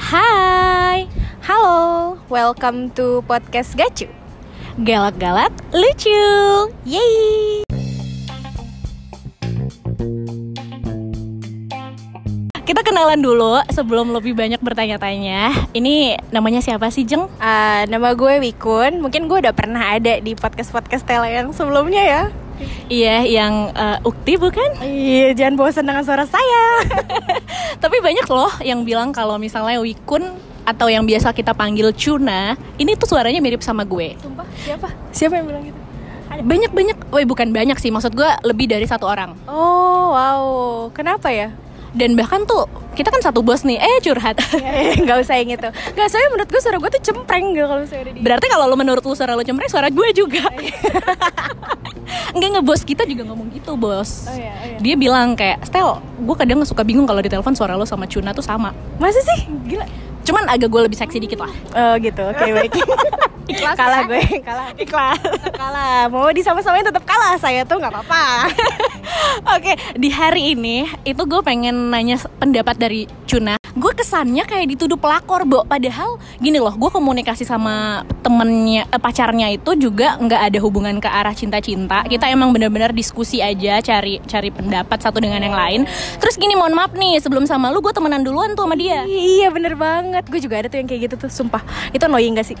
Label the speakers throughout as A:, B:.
A: Hai,
B: Halo, welcome to podcast Gacu.
A: galak-galak lucu.
B: Yeay.
A: Kita kenalan dulu sebelum lebih banyak bertanya-tanya. Ini namanya siapa sih, Jeng?
B: Ah, nama gue Wikun. Mungkin gue udah pernah ada di podcast-podcast tele yang sebelumnya ya.
A: Iya, yang eh, Ukti bukan?
B: Iya, jangan bosan dengan suara saya.
A: Tapi banyak loh yang bilang kalau misalnya Wikun atau yang biasa kita panggil Cuna, ini tuh suaranya mirip sama gue.
B: Sumpah, siapa? Siapa yang bilang gitu?
A: Banyak-banyak, woi bukan banyak sih, maksud gue lebih dari satu orang.
B: Oh, wow. Kenapa ya?
A: Dan bahkan tuh kita kan satu bos nih, eh curhat.
B: Gak usah yang itu. Gak, soalnya menurut gue suara gue tuh cempreng gitu kalau saya ada di
A: Berarti kalau lu menurut lu suara lu cempreng, suara gue juga. Enggak ngebos kita juga ngomong gitu, Bos.
B: Oh iya, oh iya.
A: Dia bilang kayak, "Stel, gue kadang suka bingung kalau di telepon suara lo sama Cuna tuh sama."
B: Masa sih? Gila.
A: Cuman agak gue lebih seksi dikit lah.
B: Oh gitu, oke baik.
A: Ikhlas
B: kalah
A: ya?
B: gue, kalah.
A: Ikhlas.
B: Kalah. Mau disama-samain tetap kalah. Saya tuh nggak apa-apa.
A: Oke, di hari ini itu gue pengen nanya pendapat dari Cuna. Gue kesannya kayak dituduh pelakor, Bo. Padahal gini loh, gue komunikasi sama temennya, eh, pacarnya itu juga nggak ada hubungan ke arah cinta-cinta. Kita emang bener-bener diskusi aja, cari cari pendapat satu dengan yang lain. Terus gini, mohon maaf nih, sebelum sama lu gue temenan duluan tuh sama dia.
B: Iya bener banget. Gue juga ada tuh yang kayak gitu tuh. Sumpah. Itu annoying gak sih?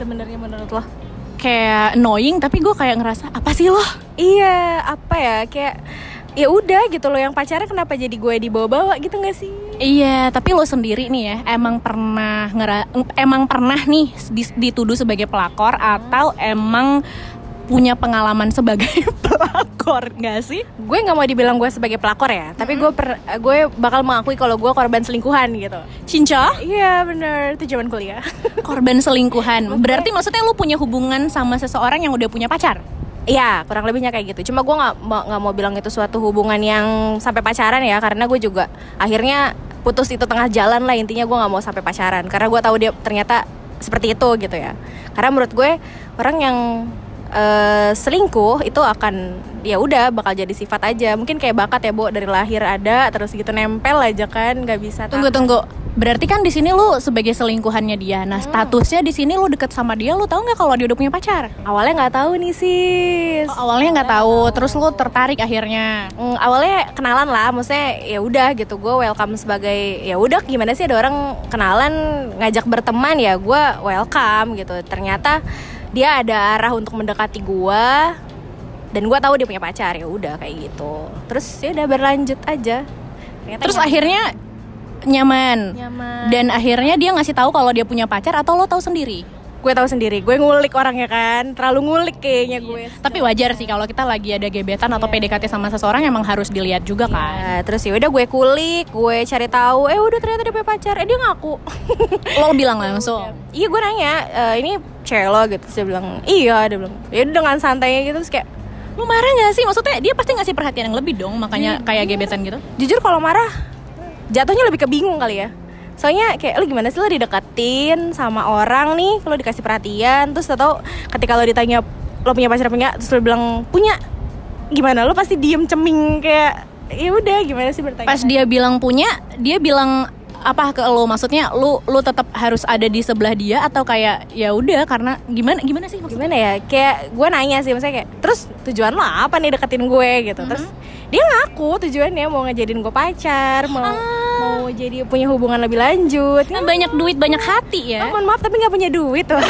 B: Sebenarnya menurut lo?
A: Kayak annoying, tapi gue kayak ngerasa apa sih lo?
B: Iya. Apa ya? Kayak ya udah gitu loh yang pacarnya kenapa jadi gue dibawa-bawa gitu gak sih?
A: Iya, tapi lo sendiri nih ya, emang pernah ngera emang pernah nih dituduh sebagai pelakor atau emang punya pengalaman sebagai pelakor nggak sih?
B: Gue nggak mau dibilang gue sebagai pelakor ya, tapi gue per, gue bakal mengakui kalau gue korban selingkuhan gitu.
A: Cinca?
B: Iya bener, itu zaman kuliah.
A: Korban selingkuhan. Berarti maksudnya lo punya hubungan sama seseorang yang udah punya pacar?
B: Iya, kurang lebihnya kayak gitu. Cuma gue nggak nggak mau bilang itu suatu hubungan yang sampai pacaran ya, karena gue juga akhirnya putus itu tengah jalan lah intinya gue nggak mau sampai pacaran, karena gue tahu dia ternyata seperti itu gitu ya. Karena menurut gue orang yang eh, selingkuh itu akan ya udah bakal jadi sifat aja. Mungkin kayak bakat ya, Bu, dari lahir ada terus gitu nempel aja kan, nggak bisa.
A: Tunggu
B: tahan.
A: tunggu. Berarti kan di sini lo sebagai selingkuhannya dia. Nah, statusnya di sini lo deket sama dia, lo tahu nggak kalau dia udah punya pacar?
B: Awalnya nggak tahu nih sis.
A: Oh, awalnya nggak tahu, terus lo tertarik akhirnya.
B: Mm, awalnya kenalan lah, maksudnya ya udah gitu gue welcome sebagai ya udah gimana sih ada orang kenalan ngajak berteman ya gue welcome gitu. Ternyata dia ada arah untuk mendekati gue dan gue tahu dia punya pacar ya udah kayak gitu. Terus ya udah berlanjut aja. Ternyata
A: Terus
B: nyaman.
A: akhirnya nyaman.
B: nyaman.
A: Dan akhirnya dia ngasih tahu kalau dia punya pacar atau lo tahu sendiri.
B: Gue tahu sendiri, gue ngulik orangnya kan, terlalu ngulik kayaknya gue.
A: Tapi wajar sih kalau kita lagi ada gebetan atau PDKT sama seseorang emang harus dilihat juga kan.
B: Nah, terus ya udah gue kulik, gue cari tahu, eh udah ternyata dia punya pacar, eh dia ngaku.
A: Lo bilang langsung.
B: Iya gue nanya, "E, ini cewek lo gitu Terus dia bilang, iya dia bilang Ya dengan santainya gitu Terus kayak,
A: Lo marah gak sih? Maksudnya dia pasti ngasih perhatian yang lebih dong, makanya kayak gebetan gitu.
B: jujur kalau marah Jatuhnya lebih ke bingung kali ya Soalnya kayak lo gimana sih lo dideketin sama orang nih? Lo dikasih perhatian. Terus tau ketika lo ditanya Lo punya pacar apa enggak Terus lo bilang punya. Gimana? Lo pasti diem ceming kayak ya udah gimana sih bertanya?
A: Pas dia bilang punya, dia bilang apa ke lo? Maksudnya lu lu tetap harus ada di sebelah dia atau kayak ya udah karena gimana gimana sih maksudnya?
B: gimana ya? Kayak gue nanya sih maksudnya kayak terus tujuan lo apa nih deketin gue? Gitu. Terus dia ngaku tujuannya mau ngejadiin gue pacar mau mau jadi punya hubungan lebih lanjut
A: Kan banyak duit, banyak hati ya.
B: Oh, mohon maaf tapi nggak punya duit tuh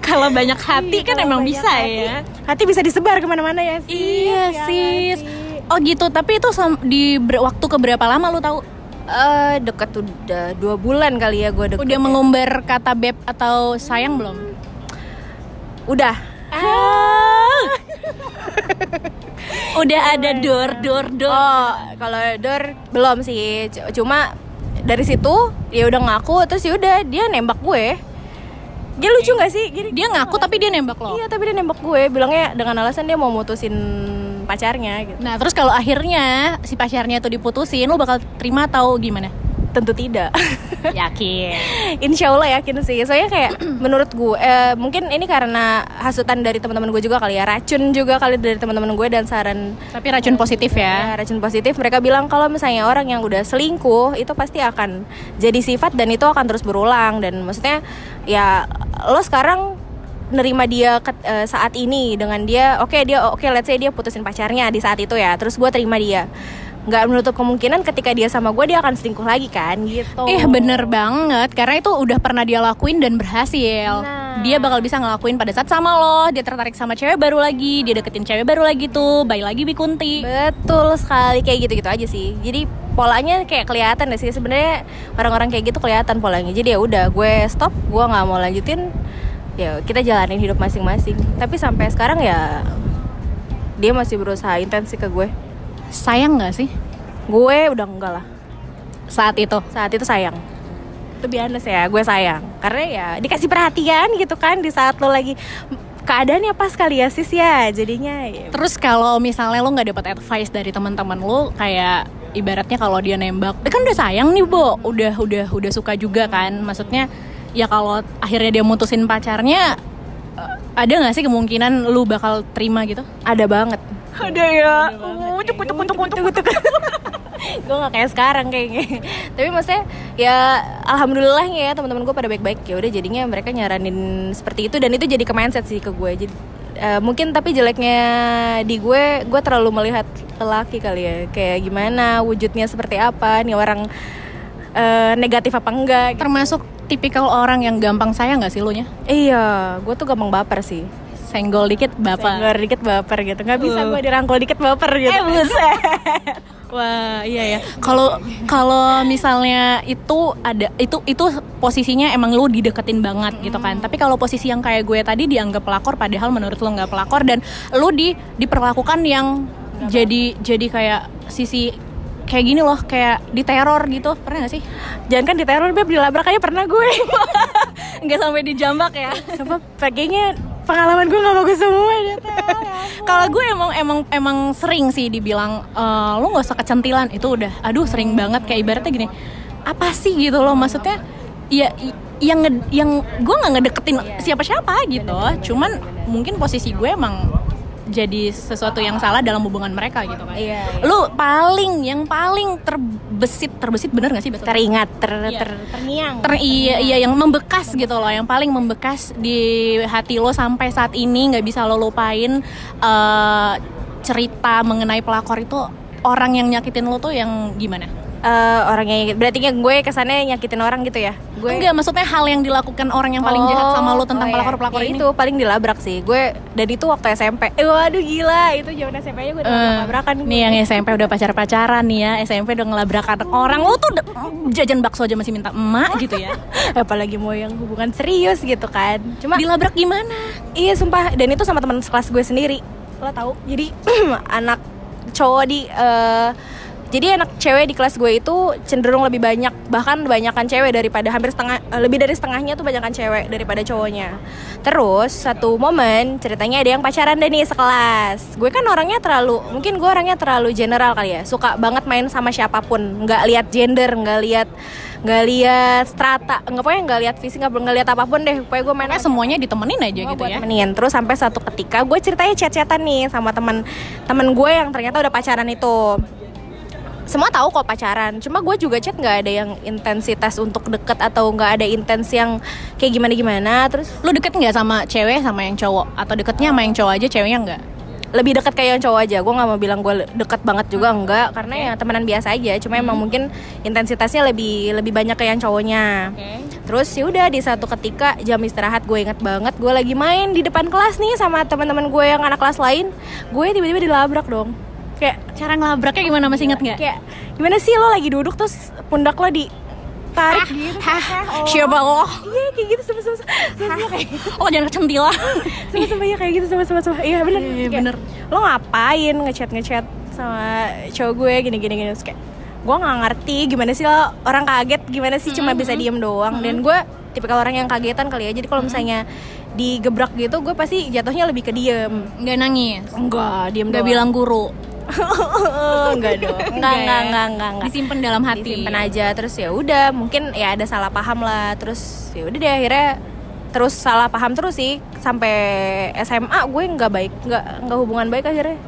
A: Kalau banyak hati kan
B: Kalau
A: emang bisa
B: hati,
A: ya.
B: hati bisa disebar ke mana-mana ya sis
A: Iya
B: Ya
A: sis.
B: sih?
A: Oh gitu, tapi itu di waktu keberapa lama lu tahu?
B: Eh, deket udah dua bulan kali ya gue deket
A: Udah mengumbar kata beb atau sayang belum?
B: udah
A: Ah. Udah ada dor dor dor.
B: oh kalau Dor belum sih cuma dari situ ya udah ngaku terus ya udah dia nembak gue dia lucu nggak sih Gini,
A: Dia ngaku tapi dia nembak lo.
B: Iya tapi dia nembak gue bilangnya dengan alasan dia mau mutusin pacarnya gitu.
A: Nah terus kalau akhirnya si pacarnya itu diputusin, lu bakal terima atau gimana?
B: Tentu tidak.
A: Yakin.
B: Insya Allah yakin sih. Soalnya kayak menurut gue eh, Mungkin ini karena hasutan dari teman-teman gue juga kali ya. Racun juga kali dari teman-teman gue Dan saran
A: Tapi racun positif
B: ya,
A: ya.
B: racun positif. Mereka bilang kalau misalnya orang yang udah selingkuh Itu pasti akan jadi sifat Dan itu akan terus berulang. Dan maksudnya ya lo sekarang nerima dia ke- eh, saat ini dengan dia oke dia oke let's say dia putusin pacarnya di saat itu ya. Terus gue terima dia nggak menutup kemungkinan ketika dia sama gue dia akan selingkuh lagi kan gitu
A: Ih bener banget Karena itu udah pernah dia lakuin dan berhasil
B: Nah.
A: Dia bakal bisa ngelakuin pada saat sama lo Dia tertarik sama cewek baru lagi Dia deketin cewek baru lagi tuh Bayi lagi Bikunti
B: Betul sekali kayak gitu-gitu aja sih. Jadi polanya kayak kelihatan deh sih sebenarnya orang-orang kayak gitu kelihatan polanya. Jadi ya udah gue stop, gue nggak mau lanjutin. Ya kita jalanin hidup masing-masing. Tapi sampai sekarang ya dia masih berusaha intens sih ke gue.
A: Sayang gak sih
B: Gue udah enggak lah.
A: saat itu?
B: Saat itu sayang. Itu biasa ya, gue sayang. Karena ya dikasih perhatian gitu kan di saat lo lagi keadaannya pas kali ya sis ya jadinya ya
A: Terus kalau misalnya lo nggak dapat advice dari teman-teman lo kayak ibaratnya kalau dia nembak, eh kan udah sayang nih Bo, udah udah udah suka juga kan. Maksudnya ya kalau akhirnya dia mutusin pacarnya eh, ada nggak sih kemungkinan lu bakal terima gitu?
B: ada banget
A: Ada ya.
B: Oh, cukut cukut cukut cukut gue gak kayak sekarang kayaknya. Tapi maksudnya ya alhamdulillah ya teman-teman gue pada baik-baik. Ya udah jadinya mereka nyaranin seperti itu. Dan itu jadi ke mindset sih ke gue jadi eh, mungkin tapi jeleknya di gue gue terlalu melihat lelaki kali ya. Kayak gimana wujudnya seperti apa nih orang eh, negatif apa enggak gitu.
A: Termasuk tipikal orang yang gampang sayang gak sih lu nya?
B: iya gue tuh gampang baper sih
A: Senggol dikit bapak.
B: Senggol dikit baper gitu nggak bisa
A: Uh.
B: gue dirangkul dikit baper gitu
A: Eh buset. Wah iya ya. Kalau kalau misalnya itu ada itu itu posisinya emang lu dideketin banget gitu kan. Tapi kalau posisi yang kayak gue tadi dianggap pelakor padahal menurut lu nggak pelakor dan lu di diperlakukan yang jadi jadi kayak sisi kayak gini loh kayak diteror gitu pernah gak sih
B: jangan kan diteror beb dilabrak aja pernah gue
A: nggak sampai dijambak ya
B: Sumpah pakainya pengalaman gue gak bagus semua ya
A: kalau gue emang emang emang sering sih dibilang "Eh, lu nggak usah kecentilan. Itu udah aduh sering banget. Kayak ibaratnya gini apa sih? Gitu loh maksudnya ya yang yang gue nggak ngedeketin siapa siapa gitu. Cuman mungkin posisi gue emang jadi sesuatu yang salah dalam hubungan mereka gitu kan
B: Iya, iya.
A: lu paling yang paling terbesit terbesit bener gak sih bahasa
B: Teringat, ter,
A: Iya.
B: ter, terniang
A: ter iya iya yang membekas gitu loh yang paling membekas di hati lo sampai saat ini nggak bisa lo lupain eh, cerita mengenai pelakor itu orang yang nyakitin lo tuh yang gimana?
B: Eh, Orang yang Berarti kan gue kesannya nyakitin orang gitu ya? Gue
A: Enggak, maksudnya hal yang dilakukan orang yang paling jahat sama lo tentang
B: oh iya.
A: pelakor-pelakor
B: Ya
A: ini.
B: Itu paling dilabrak sih. Gue dan itu waktu SMP eh, Waduh gila. Itu zaman SMP aja gue udah labrakan
A: nih yang SMP udah pacar-pacaran nih ya. SMP udah ngelabrak anak orang. Lo tuh jajan bakso aja masih minta emak gitu ya?
B: Apalagi mau yang hubungan serius gitu kan. Cuma
A: dilabrak gimana?
B: Iya sumpah. Dan itu sama teman sekelas gue sendiri. Lo tahu jadi anak cowok di eh, jadi anak cewek di kelas gue itu cenderung lebih banyak bahkan banyakkan cewek daripada hampir setengah eh, lebih dari setengahnya tuh banyakkan cewek daripada cowoknya. Terus satu momen ceritanya ada yang pacaran deh nih sekelas. Gue kan orangnya terlalu mungkin gue orangnya terlalu general kali ya. Suka banget main sama siapa pun. Nggak lihat gender nggak lihat nggak lihat strata nggak pokoknya nggak lihat fisik nggak nggak lihat apa pun deh. Pokoknya gue main
A: semuanya ditemenin aja gitu ya.
B: temenin. Terus sampai satu ketika gue ceritanya chat-chatan nih sama teman temen gue yang ternyata udah pacaran itu. Semua tahu kok pacaran, cuma gue juga chat nggak ada yang intensitas untuk deket atau nggak ada intens yang kayak gimana gimana. Terus
A: Lu deket nggak sama cewek sama yang cowok Atau deketnya sama yang cowok aja ceweknya enggak?
B: lebih deket kayak yang cowok aja. Gue nggak mau bilang gue deket banget juga enggak, karena ya temenan biasa aja. Cuma emang mungkin intensitasnya lebih lebih banyak kayak yang cowoknya. Terus ya udah di satu ketika jam istirahat gue inget banget gue lagi main di depan kelas nih sama teman-teman gue yang anak kelas lain. Gue tiba-tiba dilabrak dong. Kayak
A: Cara ngelabraknya gimana masih inget nggak?
B: kayak gimana sih lo lagi duduk terus pundak lo di tarik gitu.
A: Siapa lo?
B: Iya kayak gitu sama sama sama kayak gitu.
A: Oh jangan kecentilan
B: sama sama ya kayak gitu sama sama sama. Iya bener.
A: Iya,
B: Kayak,
A: bener.
B: Lo ngapain ngechat ngechat sama cowok gue gini gini gini terus kayak gue nggak ngerti gimana sih lo orang kaget gimana sih cuma bisa diem doang dan gue tipikal orang yang kagetan kali ya jadi kalau misalnya digebrak gitu gue pasti jatuhnya lebih ke diem
A: Nggak nangis
B: enggak diem
A: Nggak bilang guru
B: enggak dong enggak
A: ya?
B: enggak enggak enggak, enggak.
A: Disimpan dalam hati.
B: disimpan aja terus ya udah mungkin ya ada salah paham lah terus ya udah deh akhirnya terus salah paham terus sih sampai SMA gue nggak baik nggak nggak hubungan baik akhirnya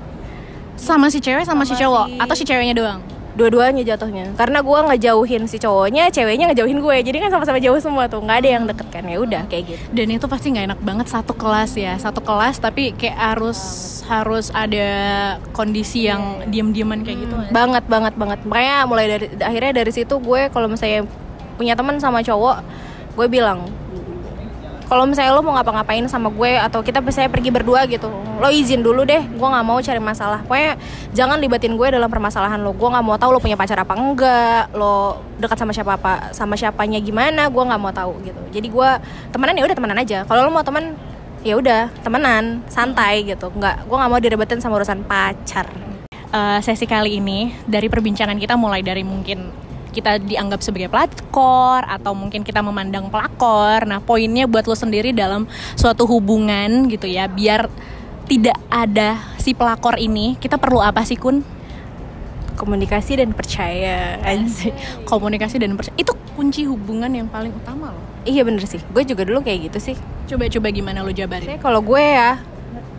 A: Sama si cewek sama, si
B: Sama
A: cowok
B: si-
A: atau si ceweknya doang?
B: Dua-duanya jatuhnya. Karena gue ngejauhin si cowoknya ceweknya ngejauhin gue. Jadi kan sama-sama jauh semua tuh. Nggak ada yang deket kan. Ya udah kayak gitu.
A: Dan itu pasti nggak enak banget satu kelas ya, satu kelas tapi kayak harus harus ada kondisi yang diam-diaman kayak gitu. nggak?
B: banget banget banget. Makanya mulai dari akhirnya dari situ gue kalau misalnya punya teman sama cowok gue bilang kalau misalnya lo mau ngapa-ngapain sama gue atau kita misalnya pergi berdua gitu lo izin dulu deh gue nggak mau cari masalah. Pokoknya jangan libatin gue dalam permasalahan lo. Gue nggak mau tahu lo punya pacar apa enggak lo dekat sama siapa apa sama siapanya gimana gue nggak mau tahu gitu. Jadi gue temenan ya udah temenan aja. Kalau lo mau teman ya udah temenan santai gitu. Nggak gue nggak mau direbetin sama urusan pacar.
A: Eh, sesi kali ini dari perbincangan kita mulai dari mungkin kita dianggap sebagai pelakor atau mungkin kita memandang pelakor. Nah, poinnya buat lo sendiri dalam suatu hubungan gitu ya, biar tidak ada si pelakor ini, kita perlu apa sih Kun?
B: komunikasi dan percaya
A: Asik. Komunikasi dan percaya. Itu kunci hubungan yang paling utama loh.
B: Iya bener sih, gue juga dulu kayak gitu sih.
A: Coba-coba gimana lo jabarin?
B: Kalau gue ya,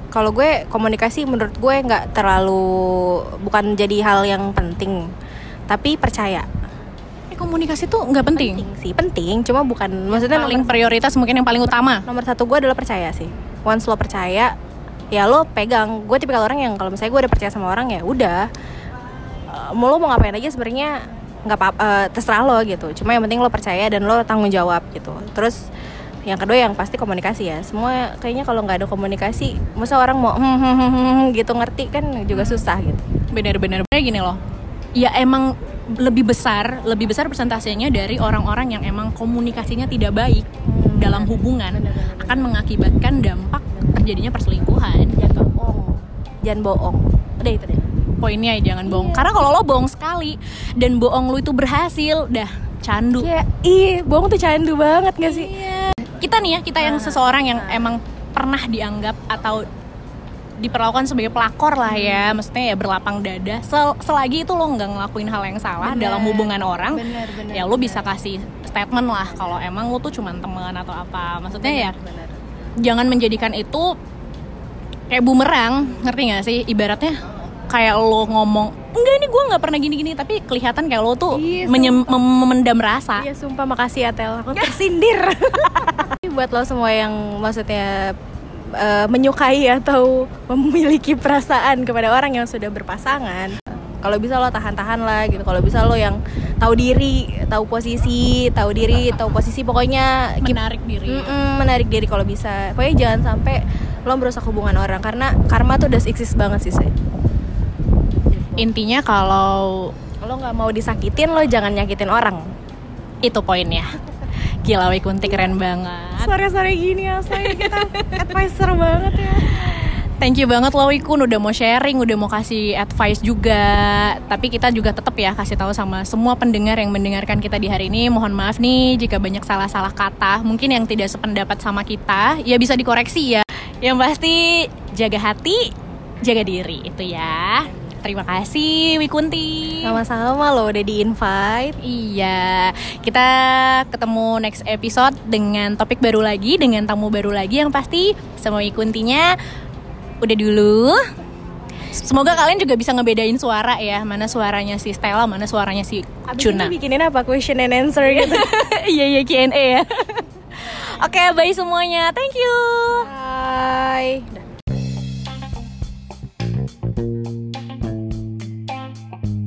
B: kalau gue komunikasi menurut gue nggak terlalu bukan jadi hal yang penting, tapi percaya.
A: Komunikasi tuh nggak penting.
B: sih, penting, cuma bukan maksudnya
A: Paling
B: nomor,
A: prioritas mungkin yang paling utama.
B: nomor satu gue adalah percaya sih. Once lo percaya, ya lo pegang. Gue tipikal orang yang kalau misalnya gue udah percaya sama orang ya udah, Eh, mau lo mau ngapain aja sebenarnya nggak apa eh, terserah lo gitu. Cuma yang penting lo percaya dan lo tanggung jawab gitu. Terus yang kedua yang pasti komunikasi ya semua kayaknya kalau nggak ada komunikasi masa orang mau hmm, hmm, hmm, hmm, gitu ngerti kan juga susah gitu
A: benar-benar benar gini loh ya emang lebih besar lebih besar persentasenya dari orang-orang yang emang komunikasinya tidak baik dalam hubungan akan mengakibatkan dampak terjadinya perselingkuhan.
B: Jangan bohong jangan bohong. Udah itu deh.
A: Poinnya ya jangan bohong. Karena kalau lo bohong sekali dan bohong lo itu berhasil dah candu.
B: Ya ih bohong tuh candu banget gak sih?
A: Kita nih ya kita yang seseorang yang emang pernah dianggap atau diperlakukan sebagai pelakor lah ya. Maksudnya ya berlapang dada. Sel- selagi itu lo nggak ngelakuin hal yang salah
B: Bener.
A: dalam hubungan orang
B: Bener, bener,
A: ya lo bisa kasih statement lah kalau emang lo tuh cuman teman atau apa. Maksudnya ya
B: Bener.
A: jangan menjadikan itu kayak bumerang. Ngerti nggak sih? Ibaratnya kayak lo ngomong enggak ini gue nggak pernah gini-gini. Tapi kelihatan kayak lo tuh
B: Iya,
A: menyem- memendam rasa.
B: Iya sumpah. Makasih ya Tel. Aku tersindir. Buat lo semua yang maksudnya eh, Menyukai atau memiliki perasaan kepada orang yang sudah berpasangan. Kalau bisa lo tahan-tahan lah gitu. Kalau bisa lo yang tahu diri tahu posisi tahu diri tahu posisi pokoknya
A: menarik diri.
B: Mm-mm, menarik diri kalau bisa. Pokoknya jangan sampai lo merusak hubungan orang karena karma tuh udah eksis banget sih saya
A: intinya kalau
B: lo nggak mau disakitin lo jangan nyakitin orang.
A: Itu poinnya gila Wikunti keren banget.
B: Sore-sore gini ya saya kita advisor banget ya.
A: Thank you banget loh Wikun udah mau sharing udah mau kasih advice juga. Tapi kita juga tetap ya kasih tahu sama semua pendengar yang mendengarkan kita di hari ini. Mohon maaf nih jika banyak salah-salah kata mungkin yang tidak sependapat sama kita ya bisa dikoreksi ya. Yang pasti jaga hati jaga diri. Itu ya terima kasih Wikunti
B: sama-sama lo udah di invite
A: Iya, kita ketemu next episode dengan topik baru lagi, dengan tamu baru lagi yang pasti semua ikuntinya udah dulu. Semoga kalian juga bisa ngebedain suara ya, mana suaranya si Stella, mana suaranya si
B: Abis
A: Cuna.
B: ini bikinin apa question and answer gitu
A: Iya iya Q&A ya. Oke, bye semuanya. Thank you.
B: bye